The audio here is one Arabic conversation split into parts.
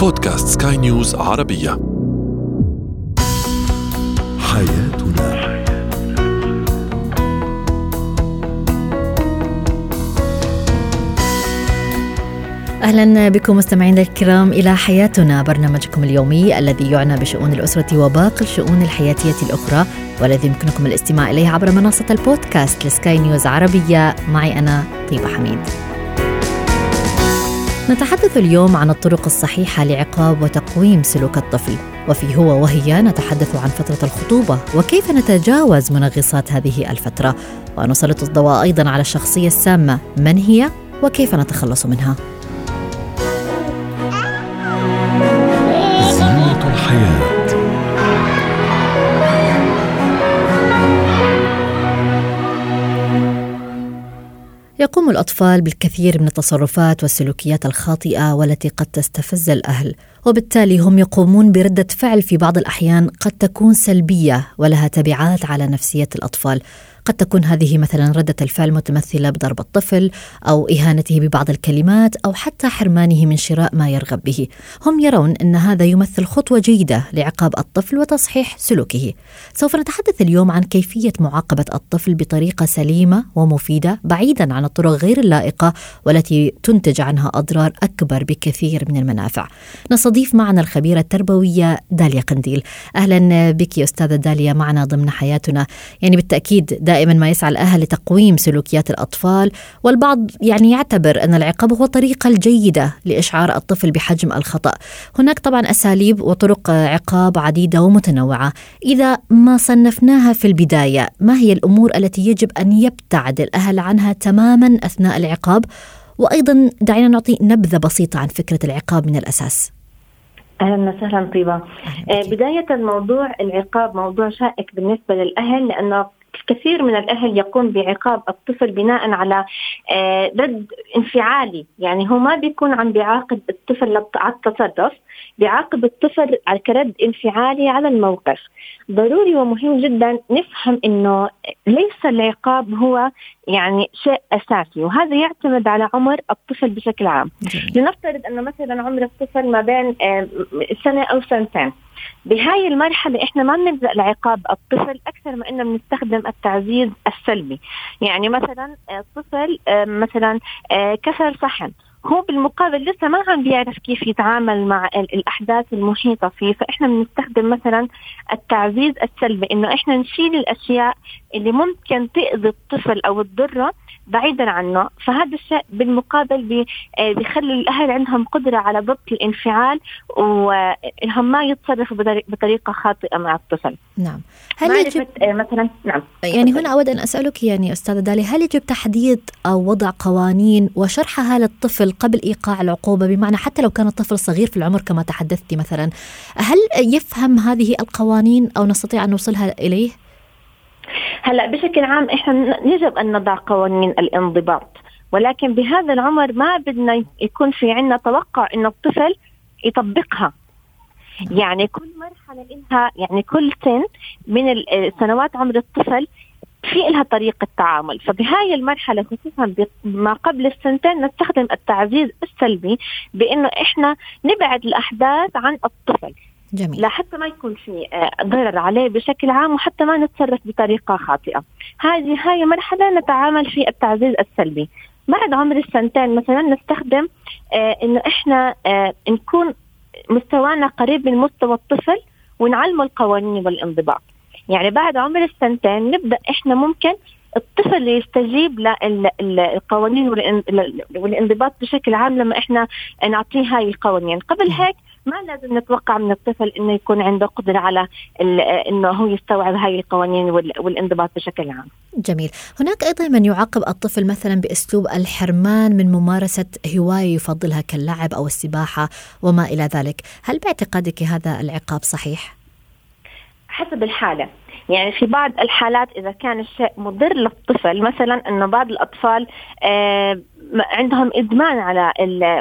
بودكاست سكاي نيوز عربية. حياتنا. أهلا بكم مستمعينا الكرام إلى حياتنا برنامجكم اليومي الذي يعنى بشؤون الأسرة وباقي الشؤون الحياتية الأخرى والذي يمكنكم الاستماع إليه عبر منصة البودكاست لسكاي نيوز عربية. معي أنا طيبة حميد. نتحدث اليوم عن الطرق الصحيحة لعقاب وتقويم سلوك الطفل. وفي هو وهي نتحدث عن فترة الخطوبة وكيف نتجاوز منغصات هذه الفترة. ونسلط الضوء أيضا على الشخصية السامة. من هي؟ وكيف نتخلص منها. يقوم الأطفال بالكثير من التصرفات والسلوكيات الخاطئة والتي قد تستفز الأهل. وبالتالي هم يقومون بردة فعل في بعض الأحيان قد تكون سلبية ولها تبعات على نفسية الأطفال. قد تكون هذه مثلا ردة الفعل متمثلة بضرب الطفل أو إهانته ببعض الكلمات أو حتى حرمانه من شراء ما يرغب به. هم يرون أن هذا يمثل خطوة جيدة لعقاب الطفل وتصحيح سلوكه. سوف نتحدث اليوم عن كيفية معاقبة الطفل بطريقة سليمة ومفيدة بعيدا عن الطرق غير اللائقة والتي تنتج عنها أضرار أكبر بكثير من المنافع. نستضيف معنا الخبيرة التربوية داليا قنديل. أهلا بك يا أستاذة داليا معنا ضمن حياتنا. يعني بالتأكيد دائما ما يسعى الأهل لتقويم سلوكيات الأطفال والبعض يعني يعتبر أن العقاب هو الطريقة الجيدة لإشعار الطفل بحجم الخطأ. هناك طبعا أساليب وطرق عقاب عديدة ومتنوعة. إذا ما صنفناها في البداية ما هي الأمور التي يجب أن يبتعد الأهل عنها تماما أثناء العقاب؟ وأيضا دعينا نعطي نبذة بسيطة عن فكرة العقاب من الأساس. أهلا وسهلا طيبة. آه، بداية موضوع العقاب موضوع شائك بالنسبة للأهل لأنه كثير من الأهل يقوم بعقاب الطفل بناء على آه، رد انفعالي. يعني هو ما بيكون عم بيعاقب الطفل على التصرف بيعاقب الطفل كرد انفعالي على الموقف. ضروري ومهم جدا نفهم إنه ليس العقاب هو يعني شيء أساسي وهذا يعتمد على عمر الطفل بشكل عام. لنفترض إنه مثلا عمر الطفل ما بين سنة أو سنتين. بهاي المرحلة إحنا ما بنلجأ لعقاب الطفل أكثر ما إنه بنستخدم التعزيز السلبي، يعني مثلا الطفل آه، مثلا آه، كسر صحن. هو بالمقابل لسه ما عم بيعرف كيف يتعامل مع ال- الأحداث المحيطة فيه. فإحنا بنستخدم مثلا التعزيز السلبي إنه إحنا نشيل الأشياء اللي ممكن تأذي الطفل أو تضره بعيدا عنه. فهذا الشيء بالمقابل آه، بيخلي الأهل عندهم قدرة على ضبط الانفعال وإنهم ما يتصرفوا بطري- بطريقة خاطئة مع الطفل. نعم. هل يجب آه، مثلا نعم. يعني هنا أود أن أسألك يعني أستاذة دالي هل يجب تحديد أو وضع قوانين وشرحها للطفل قبل إيقاع العقوبة؟ بمعنى حتى لو كان الطفل صغير في العمر كما تحدثتي مثلا هل يفهم هذه القوانين أو نستطيع أن نوصلها إليه؟ هلا بشكل عام إحنا يجب أن نضع قوانين الانضباط ولكن بهذا العمر ما بدنا يكون في عندنا توقع انه الطفل يطبقها. يعني كل مرحلة لها يعني كل سن من سنوات عمر الطفل في لها طريقة تعامل. فبهاي المرحلة خصوصا ما قبل السنتين نستخدم التعزيز السلبي بأنه إحنا نبعد الأحداث عن الطفل. جميل. لحتى ما يكون في آه، ضرر عليه بشكل عام وحتى ما نتصرف بطريقة خاطئة. هذه هاي مرحلة نتعامل في التعزيز السلبي. بعد عمر السنتين مثلا نستخدم آه إنه إحنا آه نكون مستوانا قريب من مستوى الطفل ونعلمه القوانين والانضباط. يعني بعد عمر السنتين نبدأ إحنا ممكن الطفل يستجيب للقوانين والان- والانضباط بشكل عام لما إحنا نعطيه هاي القوانين. قبل هيك ما لازم نتوقع من الطفل إنه يكون عنده قدرة على إنه هو يستوعب هاي القوانين وال- والانضباط بشكل عام. جميل. هناك أيضا من يعاقب الطفل مثلا بأسلوب الحرمان من ممارسة هواية يفضلها كاللعب أو السباحة وما إلى ذلك. هل باعتقادك هذا العقاب صحيح؟ حسب الحالة. يعني في بعض الحالات إذا كان الشيء مضر للطفل مثلا أنه بعض الأطفال آه، عندهم إدمان على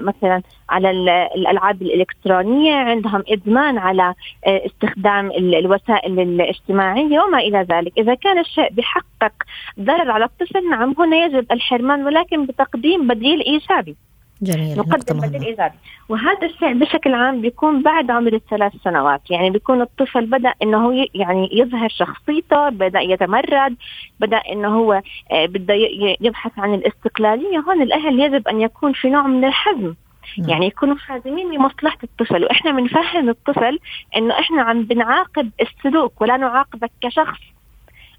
مثلا على ال- الألعاب الإلكترونية عندهم إدمان على آه، استخدام ال- الوسائل الاجتماعية وما إلى ذلك. إذا كان الشيء بيحقق ضرر على الطفل نعم هنا يجب الحرمان ولكن بتقديم بديل إيجابي. جميل نقدم بديل ايجابي وهذا الشيء بشكل عام بيكون بعد عمر الثلاث سنوات. يعني بيكون الطفل بدأ إنه يعني يظهر شخصيته بدأ يتمرد بدأ إنه هو آه، بده يبحث عن الاستقلالية. هون الأهل يجب أن يكون في نوع من الحزم. نعم. يعني يكونوا حازمين لمصلحة الطفل. وإحنا بنفهم الطفل إنه إحنا عم بنعاقب السلوك ولا نعاقبك كشخص.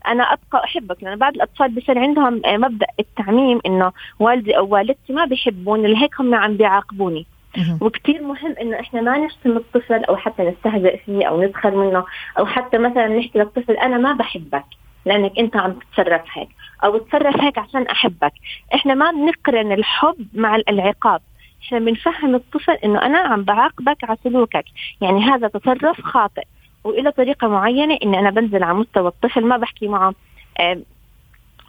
أنا أبقى أحبك لأن بعض الأطفال بصير عندهم آه، مبدأ التعميم إنه والدي أو والدتي ما بيحبوني لهيك هم عم بيعاقبوني. وكثير مهم إنه إحنا ما نشتم الطفل أو حتى نستهزئ فيه أو نسخر منه أو حتى مثلا نحكي للطفل أنا ما بحبك لأنك أنت عم تتصرف هيك أو تصرف هيك عشان أحبك. إحنا ما بنقرن الحب مع العقاب. إحنا بنفهم الطفل إنه أنا عم بعاقبك على سلوكك. يعني هذا تصرف خاطئ. وإلى طريقة معينة إني أنا بنزل على مستوى الطفل ما بحكي معه آه،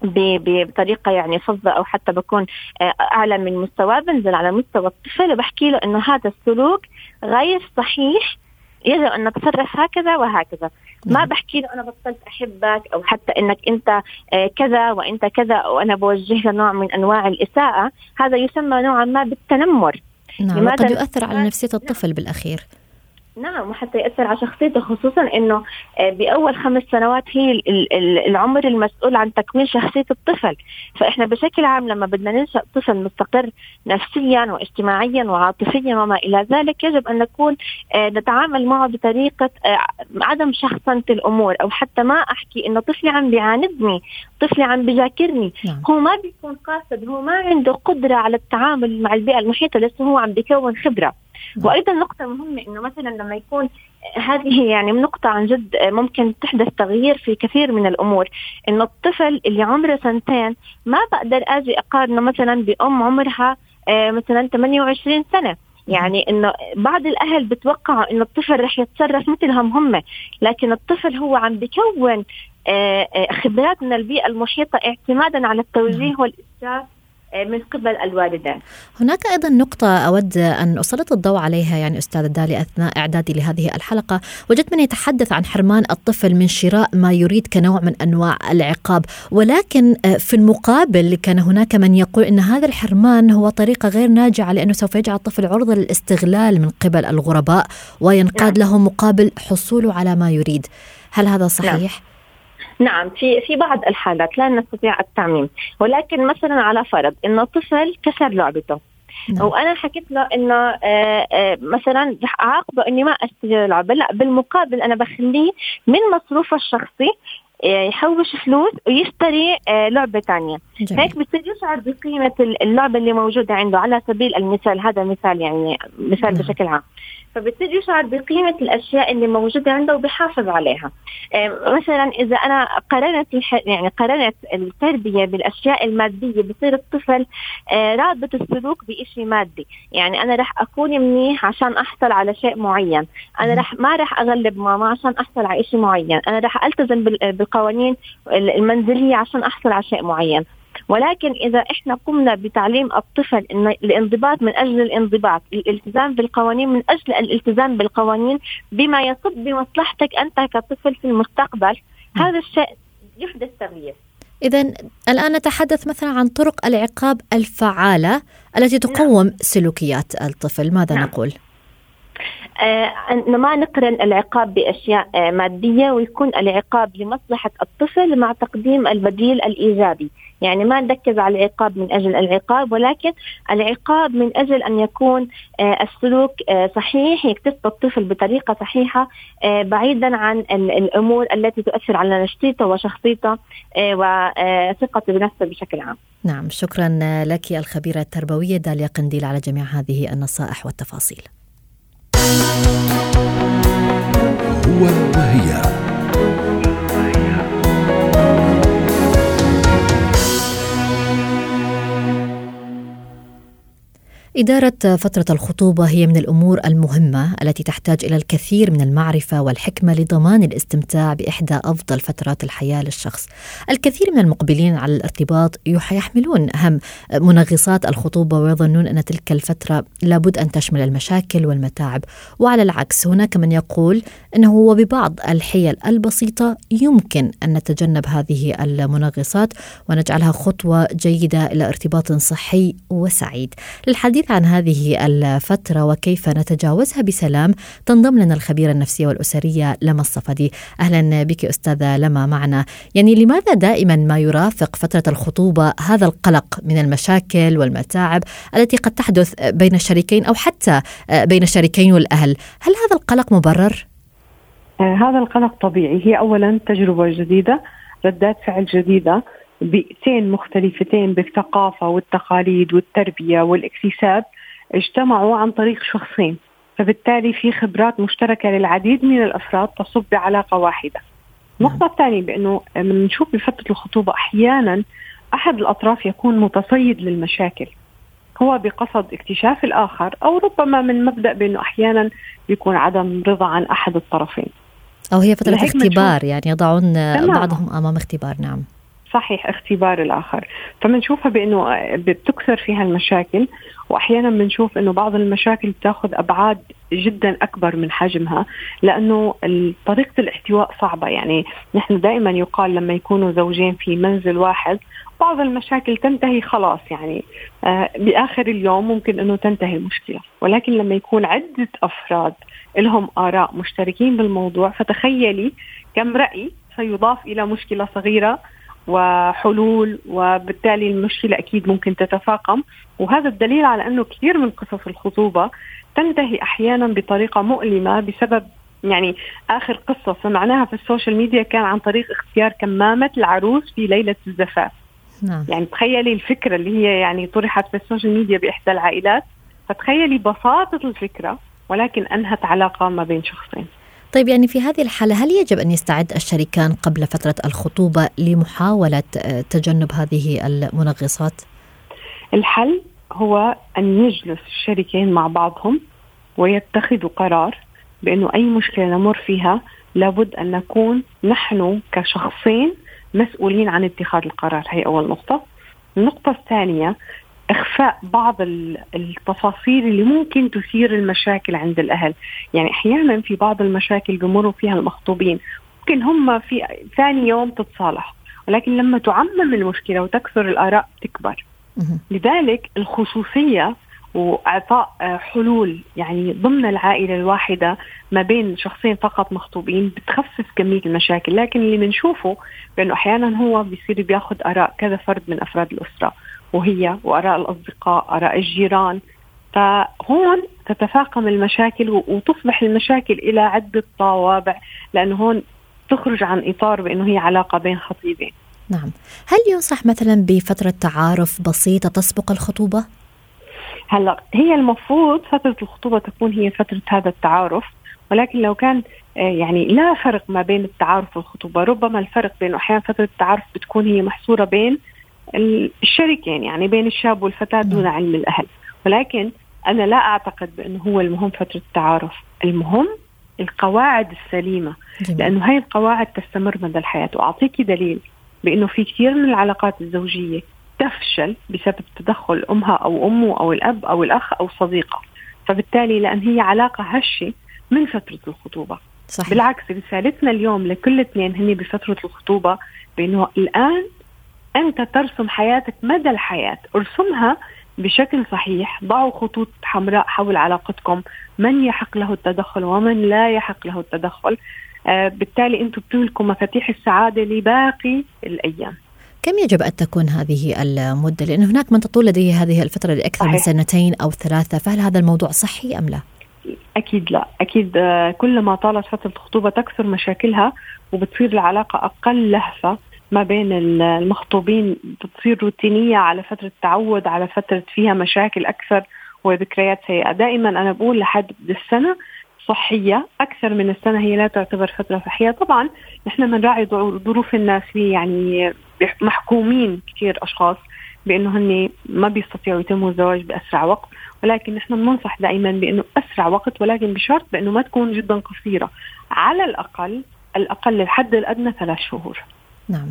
بطريقة يعني فظة أو حتى بكون آه، أعلى من مستواه بنزل على مستوى الطفل وبحكي له إنه هذا السلوك غير صحيح يجب أن نتصرف هكذا وهكذا ما نعم. بحكي له أنا بطلت أحبك أو حتى إنك أنت آه، كذا وأنت كذا أو أنا بوجه له نوع من أنواع الإساءة هذا يسمى نوعا ما بالتنمر نعم وقد يؤثر على نفسية الطفل نعم. نعم وحتى يأثر على شخصيته خصوصا إنه آه، بأول خمس سنوات هي العمر المسؤول عن تكوين شخصية الطفل فإحنا بشكل عام لما بدنا ننشأ طفل مستقر نفسيا واجتماعيا وعاطفيا وما إلى ذلك يجب أن نكون آه، نتعامل معه بطريقة آه، عدم شخصنة الأمور أو حتى ما أحكي إنه طفلي عم بيعاندني طفلي عم بيذاكرني نعم. هو ما بيكون قاصد هو ما عنده قدرة على التعامل مع البيئة المحيطة لسه هو عم بيكون خبرة نعم. وأيضا نقطة مهمة إنه مثلا لما يكون هذه يعني نقطة عن جد ممكن تحدث تغيير في كثير من الأمور إنه الطفل اللي عمره سنتين ما بقدر أجي أقارنه مثلا بأم عمرها آه، مثلا 28 سنة يعني إنه بعض الأهل بتوقعوا إنه الطفل رح يتصرف مثلهم هم لكن الطفل هو عم بكون آه، آه، خبرات من البيئة المحيطة اعتمادا على التوجيه نعم. والارشاد من قبل الوالدين هناك أيضا نقطة أود أن أسلط الضوء عليها يعني أستاذة دالي أثناء إعدادي لهذه الحلقة وجدت من يتحدث عن حرمان الطفل من شراء ما يريد كنوع من أنواع العقاب ولكن آه، في المقابل كان هناك من يقول أن هذا الحرمان هو طريقة غير ناجعة لأنه سوف يجعل الطفل عرضة للاستغلال من قبل الغرباء وينقاد نعم. له مقابل حصوله على ما يريد هل هذا صحيح؟ نعم. نعم في في بعض الحالات لا نستطيع التعميم. ولكن مثلا على فرض انه طفل كسر لعبته. نعم. وأنا حكيت له إنه آه، آه، مثلا رح أعاقبه إني ما أشتري اللعبه لا بالمقابل أنا بخليه من مصروفه الشخصي آه، يحوش فلوس ويشتري لعبة ثانية هيك بصير يشعر بقيمة اللعبة اللي موجودة عنده. على سبيل المثال هذا مثال يعني مثال نعم. بشكل عام. فبالتالي يشعر بقيمة الأشياء اللي موجودة عنده وبيحافظ عليها. مثلا إذا أنا قارنت يعني قارنت التربية بالأشياء المادية بصير الطفل آه، رابط السلوك بشيء مادي. يعني أنا رح أكون منيح عشان أحصل على شيء معين. أنا رح ما رح أغلب ماما عشان أحصل على شيء معين. أنا رح ألتزم بالقوانين المنزلية عشان أحصل على شيء معين. ولكن إذا إحنا قمنا بتعليم الطفل إن الانضباط من أجل الانضباط، الالتزام بالقوانين من أجل الالتزام بالقوانين بما يصب بمصلحتك أنت كطفل في المستقبل، هذا الشيء يحدث تغيير. إذا الآن نتحدث مثلا عن طرق العقاب الفعالة التي. تقوم نعم. سلوكيات الطفل، ماذا نعم. نقول؟ آه ما نقرن العقاب بأشياء آه مادية ويكون العقاب لمصلحة الطفل مع تقديم البديل الإيجابي، يعني ما نركز على العقاب من أجل العقاب ولكن العقاب من أجل أن يكون آه السلوك صحيح يكتسب الطفل بطريقة صحيحة آه بعيدا عن الأمور التي تؤثر على نشطيته وشخصيته وثقته بنفسه بشكل عام. نعم شكرا لك الخبيرة التربوية داليا قنديل على جميع هذه النصائح والتفاصيل. هو وهي إدارة فترة الخطوبة هي من الأمور المهمة التي تحتاج إلى الكثير من المعرفة والحكمة لضمان الاستمتاع بإحدى أفضل فترات الحياة للشخص. الكثير من المقبلين على الارتباط يحملون هم منغصات الخطوبة ويظنون أن تلك الفترة لابد أن تشمل المشاكل والمتاعب، وعلى العكس هناك من يقول أنه وببعض الحيل البسيطة يمكن أن نتجنب هذه المنغصات ونجعلها خطوة جيدة إلى ارتباط صحي وسعيد. للحديث للحديث عن هذه الفترة وكيف نتجاوزها بسلام تنضم لنا الخبيرة النفسية والأسرية لما الصفدي. أهلا بك أستاذة لما معنا. يعني لماذا دائما ما يرافق فترة الخطوبة هذا القلق من المشاكل والمتاعب التي قد تحدث بين الشريكين أو حتى بين الشريكين والأهل؟ هل هذا القلق مبرر؟ آه، هذا القلق طبيعي. هي أولا تجربة جديدة ردات فعل جديدة. بيئتين مختلفتين بالثقافة والتقاليد والتربية والاكتساب اجتمعوا عن طريق شخصين فبالتالي في خبرات مشتركة للعديد من الأفراد تصب بعلاقة واحدة. النقطة الثانية بأنه بنشوف بفترة الخطوبة أحيانا أحد الأطراف يكون متصيد للمشاكل. هو بقصد اكتشاف الآخر أو ربما من مبدأ بأنه أحيانا بيكون عدم رضا عن أحد الطرفين. أو هي فترة اختبار يعني يضعون بعضهم أمام اختبار نعم. صحيح اختبار الآخر. فبنشوفها بأنه بتكثر فيها المشاكل وأحيانا بنشوف أنه بعض المشاكل بتأخذ أبعاد جدا أكبر من حجمها لأنه طريقة الاحتواء صعبة. يعني نحن دائما يقال لما يكونوا زوجين في منزل واحد بعض المشاكل تنتهي خلاص يعني آه بآخر اليوم ممكن أنه تنتهي المشكلة. ولكن لما يكون عدة أفراد لهم آراء مشتركين بالموضوع فتخيلي كم رأي سيضاف إلى مشكلة صغيرة وحلول وبالتالي المشكلة أكيد ممكن تتفاقم. وهذا الدليل على أنه كثير من قصص الخطوبة تنتهي أحيانا بطريقة مؤلمة بسبب يعني آخر قصة سمعناها في السوشيال ميديا كان عن طريق اختيار كمامة العروس في ليلة الزفاف. نعم. يعني تخيلي الفكرة اللي هي يعني طرحت في السوشيال ميديا بإحدى العائلات. فتخيلي بساطة الفكرة ولكن أنهت علاقة ما بين شخصين. طيب يعني في هذه الحالة هل يجب أن يستعد الشريكان قبل فترة الخطوبة لمحاولة آه، تجنب هذه المنغصات؟ الحل هو أن يجلس الشريكين مع بعضهم ويتخذوا قرار بأنه أي مشكلة نمر فيها لابد أن نكون نحن كشخصين مسؤولين عن اتخاذ القرار هي أول نقطة النقطة الثانية إخفاء بعض التفاصيل اللي ممكن تثير المشاكل عند الأهل، يعني أحيانا في بعض المشاكل بمروا فيها المخطوبين. ممكن هم في ثاني يوم تتصالح، ولكن لما تعمم المشكلة وتكثر الآراء تكبر. لذلك الخصوصية وإعطاء حلول يعني ضمن العائلة الواحدة ما بين شخصين فقط مخطوبين بتخفف كمية المشاكل، لكن اللي بنشوفه بأنه أحيانا هو بيصير بياخذ آراء كذا فرد من أفراد الأسرة، وهي وآراء الأصدقاء آراء الجيران. فهون تتفاقم المشاكل وتصبح المشاكل إلى عدة طوابع لأنه هون تخرج عن إطار بأنه هي علاقة بين خطيبين. نعم. هل ينصح مثلا بفترة تعارف بسيطة تسبق الخطوبة؟ هلأ هي المفروض فترة الخطوبة تكون هي فترة هذا التعارف ولكن لو كان آه، يعني لا فرق ما بين التعارف والخطوبة ربما الفرق بين أحيانا فترة التعارف بتكون هي محصورة بين الشريكين يعني بين الشاب والفتاة دون نعم. علم الأهل ولكن أنا لا أعتقد بأنه هو المهم فترة التعارف المهم القواعد السليمة جميل. لأنه هاي القواعد تستمر مدى الحياة وأعطيك دليل بأنه في كثير من العلاقات الزوجية تفشل بسبب تدخل أمها أو أمه أو الأب أو الأخ أو صديقة فبالتالي لأن هي علاقة هشة من فترة الخطوبة صحيح. بالعكس رسالتنا اليوم لكل اثنين هني بفترة الخطوبة بأنه الآن أنت ترسم حياتك مدى الحياة. ارسمها بشكل صحيح. ضعوا خطوط حمراء حول علاقتكم. من يحق له التدخل ومن لا يحق له التدخل. آه بالتالي أنتم بتملكوا مفاتيح السعادة لباقي الأيام. كم يجب أن تكون هذه المدة؟ لأن هناك من تطول لديه هذه الفترة لأكثر صحيح. من سنتين أو ثلاثة. فهل هذا الموضوع صحي أم لا؟ أكيد لا. أكيد آه، كلما طالت فترة الخطوبة تكثر مشاكلها وبتصير العلاقة أقل لهفة. ما بين المخطوبين بتصير روتينية على فترة تعود على فترة فيها مشاكل أكثر وذكريات سيئة. دائما أنا بقول لحد السنة صحية أكثر من السنة هي لا تعتبر فترة صحية. طبعا نحن بنراعي ظروف الناس في يعني محكومين كثير أشخاص بأنه هن ما بيستطيعوا يتموا الزواج بأسرع وقت. ولكن نحن بننصح دائما بأنه أسرع وقت ولكن بشرط بأنه ما تكون جدا قصيرة. على الأقل الأقل الحد الأدنى ثلاث شهور. نعم.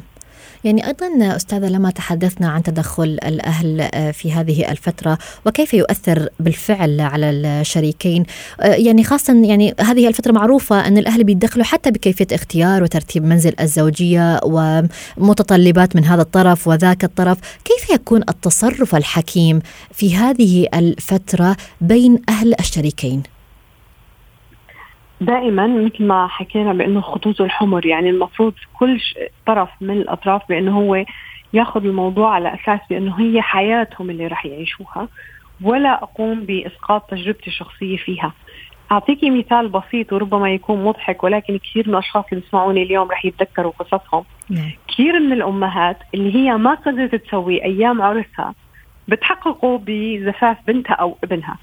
يعني أيضا أستاذة لما تحدثنا عن تدخل الأهل آه، في هذه الفترة وكيف يؤثر بالفعل على الشريكين؟ آه، يعني خاصه يعني هذه الفترة معروفة أن الأهل بيدخلوا حتى بكيفية اختيار وترتيب منزل الزوجية ومتطلبات من هذا الطرف وذاك الطرف. كيف يكون التصرف الحكيم في هذه الفترة بين أهل الشريكين؟ دائما مثل ما حكينا بأنه خطوط الحمر يعني المفروض كل طرف من الأطراف بأنه هو ياخذ الموضوع على أساس بأنه هي حياتهم اللي راح يعيشوها ولا أقوم بإسقاط تجربتي الشخصية فيها. اعطيكي مثال بسيط وربما يكون مضحك ولكن كثير من الأشخاص اللي بيسمعوني اليوم راح يتذكروا قصصهم. نعم. كثير من الأمهات اللي هي ما قدرت تسوي أيام عرسها بتحققوا بزفاف بنتها أو ابنها.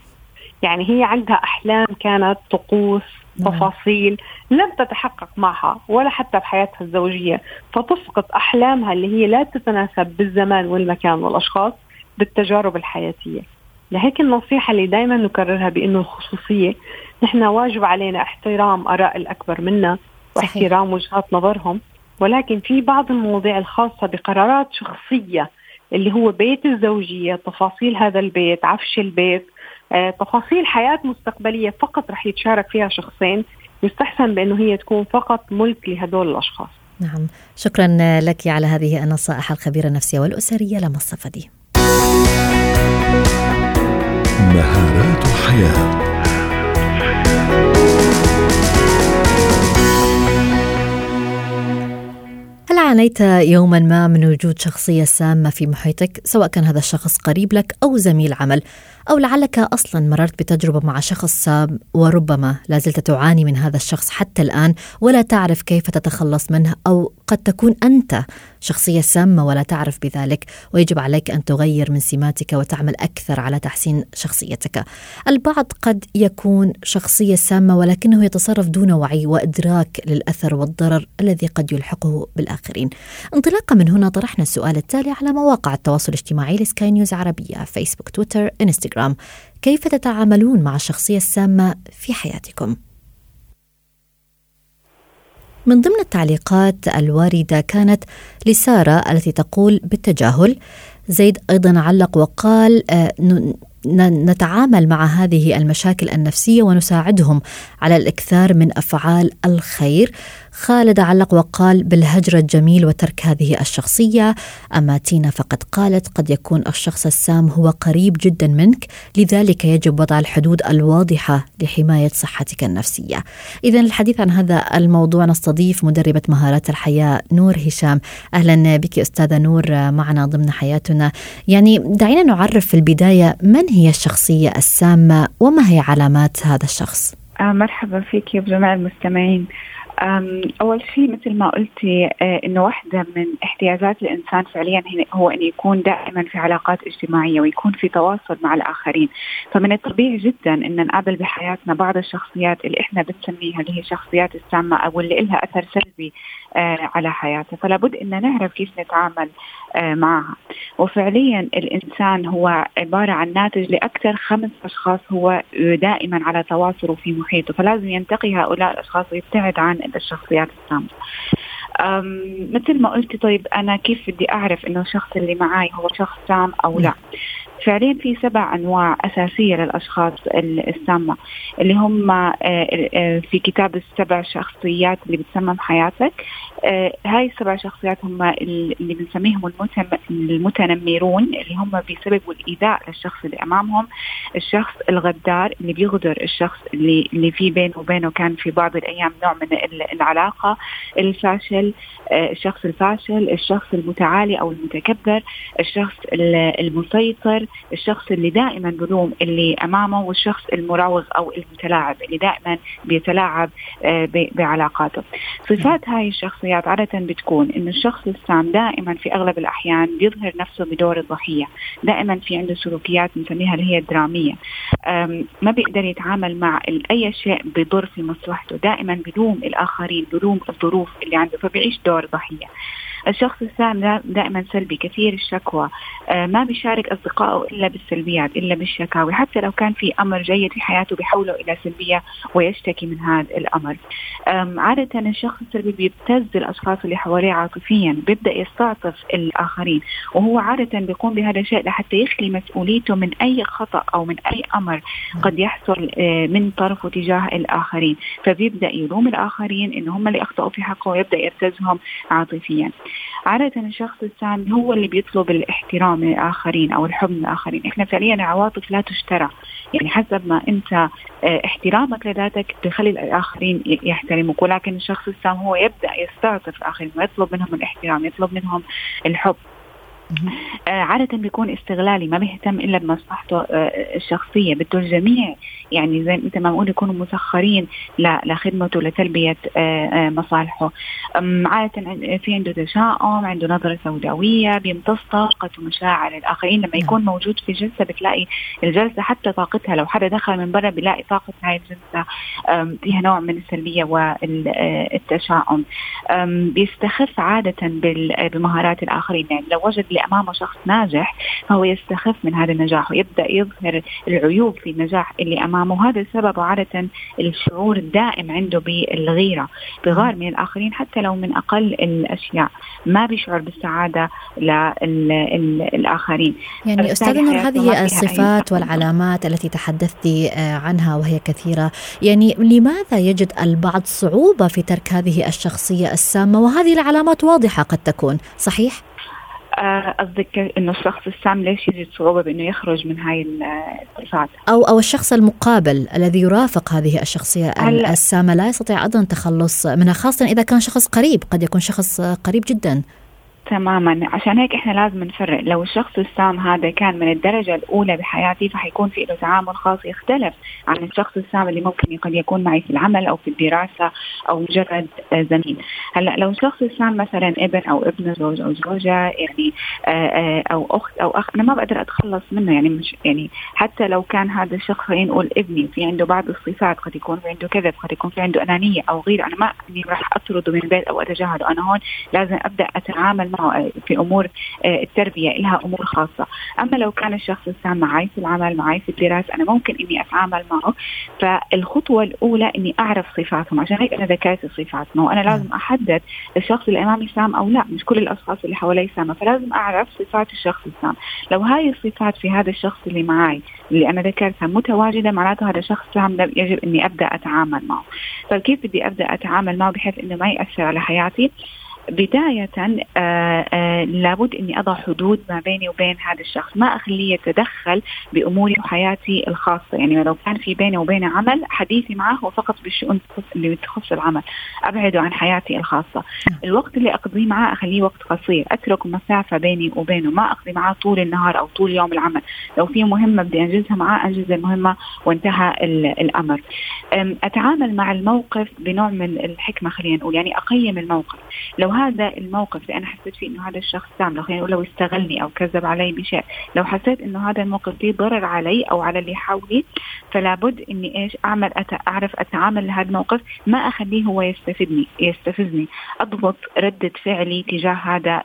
يعني هي عندها أحلام كانت طقوس. تفاصيل لم تتحقق معها ولا حتى بحياتها الزوجية فتسقط أحلامها اللي هي لا تتناسب بالزمان والمكان والأشخاص بالتجارب الحياتية. لهيك النصيحة اللي دائما نكررها بانه الخصوصية نحن واجب علينا احترام آراء الأكبر منا واحترام وجهات نظرهم ولكن في بعض المواضيع الخاصة بقرارات شخصية اللي هو بيت الزوجية تفاصيل هذا البيت عفش البيت تفاصيل حياة مستقبلية فقط رح يتشارك فيها شخصين يستحسن بأنه هي تكون فقط ملك لهدول الأشخاص. نعم. شكرا لك على هذه النصائح الخبيرة النفسية والأسرية لما الصفدي مهارات حياة. هل عانيت يوما ما من وجود شخصية سامة في محيطك؟ سواء كان هذا الشخص قريب لك أو زميل عمل. أو لعلك أصلا مررت بتجربة مع شخص وربما لازلت تعاني من هذا الشخص حتى الآن ولا تعرف كيف تتخلص منه أو قد تكون أنت شخصية سامة ولا تعرف بذلك. ويجب عليك أن تغير من سماتك وتعمل أكثر على تحسين شخصيتك. البعض قد يكون شخصية سامة ولكنه يتصرف دون وعي وإدراك للأثر والضرر الذي قد يلحقه بالآخرين. انطلاقا من هنا طرحنا السؤال التالي على مواقع التواصل الاجتماعي لسكاي نيوز عربية فيسبوك تويتر إنستغرام. كيف تتعاملون مع الشخصية السامة في حياتكم؟ من ضمن التعليقات الواردة كانت لسارة التي تقول بالتجاهل. زيد أيضا علق وقال آه، نتعامل مع هذه المشاكل النفسية ونساعدهم على الإكثار من أفعال الخير. خالد علق وقال بالهجر الجميل وترك هذه الشخصية. أما تينا فقد قالت قد يكون الشخص السام هو قريب جدا منك لذلك يجب وضع الحدود الواضحة لحماية صحتك النفسية. إذا الحديث عن هذا الموضوع نستضيف مدربة مهارات الحياة نور هشام. أهلا بك أستاذة نور معنا ضمن حياتنا. يعني دعينا نعرف في البداية من هي الشخصية السامة وما هي علامات هذا الشخص؟ آه مرحبا فيك يا جميع المستمعين. أول شيء مثل ما قلتي آه، إنه واحدة من احتياجات الإنسان فعليا هو ان يكون دائما في علاقات اجتماعية ويكون في تواصل مع الآخرين. فمن الطبيعي جدا إن نقابل بحياتنا بعض الشخصيات اللي إحنا بنسميها اللي هي شخصيات السامة أو اللي لها أثر سلبي آه، على حياتها. فلا بد إن نعرف كيف نتعامل معها. وفعليا الإنسان هو عبارة عن ناتج لأكثر خمس أشخاص هو دائما على تواصل في محيطه. فلازم ينتقي هؤلاء الأشخاص ويبتعد عن الشخصيات السامه مثل ما قلتي طيب أنا كيف بدي أعرف إنه الشخص اللي معي هو شخص سام أو لا؟ فعليا في سبع أنواع أساسية للأشخاص السامة اللي هم آه، آه، في كتاب السبع شخصيات اللي بتسمم حياتك آه، هاي السبع شخصيات هم اللي بنسميهم المتنمرون اللي هم بيسببوا الإيذاء للشخص اللي أمامهم. الشخص الغدار اللي بيغدر الشخص اللي اللي في بينه وبينه كان في بعض الأيام نوع من العلاقة. الفاشل الشخص الفاشل الشخص المتعالي أو المتكبر الشخص المسيطر. الشخص اللي دائما بلوم اللي أمامه والشخص المراوغ أو المتلاعب اللي دائما بيتلاعب آه، بعلاقاته. صفات هاي الشخصيات عادة بتكون إنه الشخص السام دائما في أغلب الأحيان بيظهر نفسه بدور الضحية. دائما في عنده سلوكيات بنسميها اللي هي الدرامية. ما بيقدر يتعامل مع أي شيء بضر في مصلحته. دائما بلوم الآخرين بلوم الظروف اللي عنده فبيعيش دور ضحية. الشخص السام دائما سلبي كثير الشكوى. آه، ما بيشارك أصدقائه إلا بالسلبيات إلا بالشكاوي. حتى لو كان في أمر جيد في حياته بيحوله إلى سلبية ويشتكي من هذا الأمر. عادة الشخص السلبي بيبتز الأشخاص اللي حواليه عاطفيا بيبدأ يستعطف الآخرين. وهو عادة بيقوم بهذا الشيء لحتى يخلي مسؤوليته من أي خطأ أو من أي أمر قد يحصل آه، من طرفه تجاه الآخرين. فبيبدأ يلوم الآخرين انه هم اللي أخطأوا في حقه ويبدأ يبتزهم عاطفيا. عادة الشخص الثاني هو اللي بيطلب الاحترام من الآخرين أو الحب من الآخرين. إحنا فعليا العواطف لا تشترى. يعني حسب ما أنت آه، احترامك لذاتك تخلي الآخرين يحترموك. ولكن الشخص الثاني هو يبدأ يستعطف الآخرين ويطلب منهم الاحترام يطلب منهم الحب. عادة بيكون استغلالي ما بيهتم إلا بمصلحته آه الشخصية. بده الجميع يعني زي مثل ما بقول يكونوا مسخرين لخدمته لتلبية آه آه مصالحه. عادة في عنده تشاؤم عنده نظرة سوداوية بيمتص طاقة ومشاعر الآخرين. لما يكون موجود في جلسة بتلاقي الجلسة حتى طاقتها لو حدا دخل من برا بيلاقي طاقة هاي الجلسة. فيها نوع من السلبية والتشاؤم بيستخف عادة بمهارات الآخرين. يعني لو وجد اللي أمامه شخص ناجح فهو يستخف من هذا النجاح ويبدأ يظهر العيوب في النجاح اللي أمامه. وهذا السبب عادة الشعور الدائم عنده بالغيرة بغار من الآخرين حتى لو من أقل الأشياء. ما بيشعر بالسعادة للاخرين يعني أستاذ نور هذه الصفات والعلامات التي تحدثتي آه، عنها وهي كثيرة. يعني لماذا يجد البعض صعوبة في ترك هذه الشخصية السامة؟ وهذه العلامات واضحة قد تكون صحيح؟ قصدك إنه الشخص السام ليش يجد صعوبه بإنه يخرج من هاي الصفات أو أو الشخص المقابل الذي يرافق هذه الشخصية السامة لا يستطيع أيضا التخلص منها خاصة إذا كان شخص قريب قد يكون شخص قريب جدا. تماما. عشان هيك إحنا لازم نفرق. لو الشخص السام هذا كان من الدرجة الأولى بحياتي فحيكون في له تعامل خاص يختلف عن الشخص السام اللي ممكن قد يكون معي في العمل أو في الدراسة أو مجرد زميل. هلأ لو الشخص السام مثلا ابن أو ابن زوج أو زوجة يعني آه، آه، أو أخت أو اخ أنا ما بقدر أتخلص منه. يعني مش يعني حتى لو كان هذا الشخص خلينا نقول ابني في عنده بعض الصفات قد يكون في عنده كذب قد يكون في عنده أنانية أو غيره. أنا ما راح أطرده من البيت أو أتجاهله. أنا هون لازم أبدأ أتعامل معه في أمور آه، التربية لها أمور خاصة، أما لو كان الشخص السام معي في العمل معي في الدراسة أنا ممكن إني أتعامل معه، فالخطوة الأولى إني أعرف صفاتهم عشان هيك أنا ذكرت الصفات، ما أنا لازم أحدد الشخص اللي أمامي سام أو لا، مش كل الأشخاص اللي حوالي سامة، فلازم أعرف صفات الشخص السام، لو هاي الصفات في هذا الشخص اللي معي اللي أنا ذكرتها متواجدة معناته هذا شخص سام يجب إني أبدأ أتعامل معه. طيب كيف بدي أبدأ أتعامل معه بحيث إنه ما يأثر على حياتي؟ بداية آه، آه، لابد أني أضع حدود ما بيني وبين هذا الشخص. ما أخليه يتدخل بأموري وحياتي الخاصة. يعني لو كان في بيني وبينه عمل حديثي معه هو فقط بالشؤون اللي تخص العمل. أبعده عن حياتي الخاصة. الوقت اللي أقضيه معه أخليه وقت قصير. أترك مسافة بيني وبينه. ما أقضي معه طول النهار أو طول يوم العمل. لو في مهمة بدي أنجزها معه أنجز المهمة وانتهى الأمر. أتعامل مع الموقف بنوع من الحكمة خلينا نقول. يعني أقيم الموقف. لو هذا الموقف اللي أنا حسيت فيه إنه هذا الشخص سام لو خلينا نقول لو استغلني أو كذب علي بشيء. لو حسيت إنه هذا الموقف فيه ضرر علي أو على اللي حولي فلا بد إني إيش؟ أعمل أت... أعرف أتعامل لهذا الموقف. ما أخليه هو يستفدني يستفزني. أضبط ردة فعلي تجاه هذا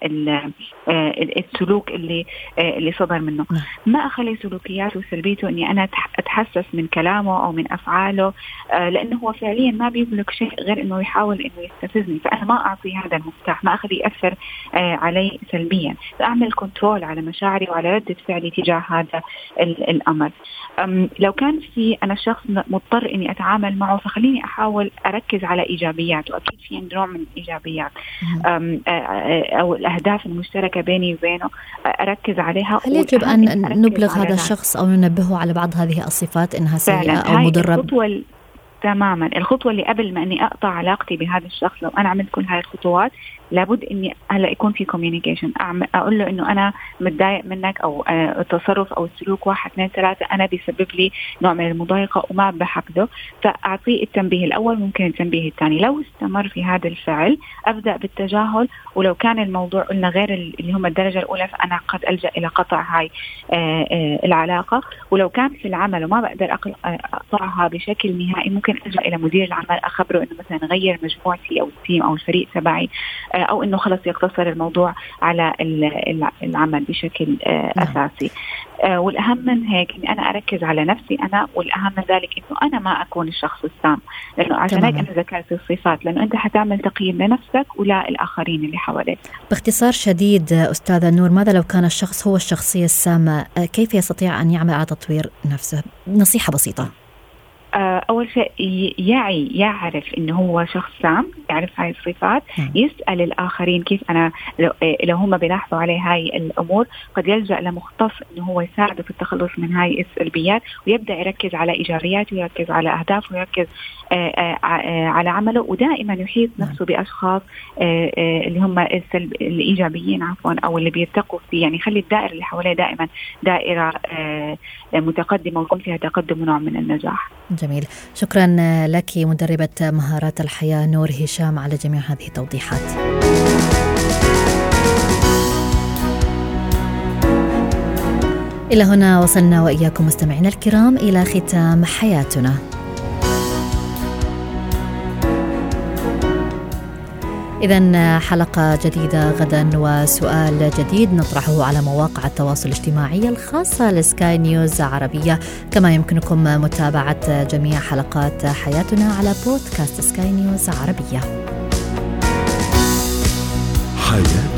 آه، السلوك اللي آه، اللي صدر منه. نعم. ما أخلي سلوكياته وسلبيته إني أنا أتحسس من كلامه أو من أفعاله آه، لأنه هو فعليا ما بيملك شيء غير إنه يحاول إنه يستفزني. فأنا ما أعطي هذا المفتاح ما اخليه يأثر علي سلبيا. فاعمل كنترول على مشاعري وعلى ردة فعلي تجاه هذا الأمر. لو كان في أنا شخص مضطر إني أتعامل معه فخليني أحاول أركز على ايجابياته أكيد في نوع من الإيجابيات. أو الأهداف المشتركة بيني وبينه أركز عليها هل يجب أن نبلغ هذا الشخص أو ننبهه على بعض هذه الصفات إنها سيئة أو مضرة. تماما. الخطوة اللي قبل ما إني أقطع علاقتي بهذا الشخص لو أنا عملت كل هاي الخطوات لابد إني هلأ يكون في communication أقول له إنه أنا متضايق منك أو آه، التصرف أو السلوك واحد اثنين ثلاثة أنا بيسبب لي نوع من المضايقة وما بحقده. فأعطيه التنبيه الأول ممكن التنبيه الثاني. لو استمر في هذا الفعل أبدأ بالتجاهل. ولو كان الموضوع قلنا غير اللي هم الدرجة الأولى فأنا قد ألجأ إلى قطع هاي آه، آه، العلاقة. ولو كان في العمل وما بقدر أقطعها بشكل نهائي ممكن ألجأ إلى مدير العمل أخبره إنه مثلا غير مجموعتي أو التيم أو الفريق تبعي. أو إنه خلص يقتصر الموضوع على العمل بشكل نعم. أساسي. والأهم من هيك إني أنا أركز على نفسي أنا والأهم من ذلك إنه أنا ما أكون الشخص السام. لأنه عشان هيك أنا ذكرت الصفات لأنه أنت حتعمل تقييم لنفسك وللاخرين اللي حواليك. باختصار شديد أستاذة نور ماذا لو كان الشخص هو الشخصية السامة؟ كيف يستطيع أن يعمل على تطوير نفسه؟ نصيحة بسيطة. آه، أول شيء يعي يعرف انه هو شخص سام يعرف هاي الصفات نعم. يسأل الآخرين كيف أنا لو, لو هم بيلاحظوا عليه هاي الأمور قد يلجأ لمختص انه هو يساعده في التخلص من هاي السلبيات ويبدأ يركز على ايجابياته ويركز على اهدافه ويركز آه، آه، على عمله ودائما يحيط نعم. نفسه بأشخاص اللي هم السلب الإيجابيين عفوا أو اللي بيرتقوا فيه يعني يخلي الدائرة اللي حواليه دائما دائرة متقدمة ويكون فيها تقدم ونوع من النجاح. جميل. شكرا لك مدربة مهارات الحياة نور هشام على جميع هذه التوضيحات. إلى هنا وصلنا وإياكم مستمعينا الكرام إلى ختام حياتنا. إذا حلقة جديدة غدا وسؤال جديد نطرحه على مواقع التواصل الاجتماعي الخاصة لسكاي نيوز عربية. كما يمكنكم متابعة جميع حلقات حياتنا على بودكاست سكاي نيوز عربية. حياتي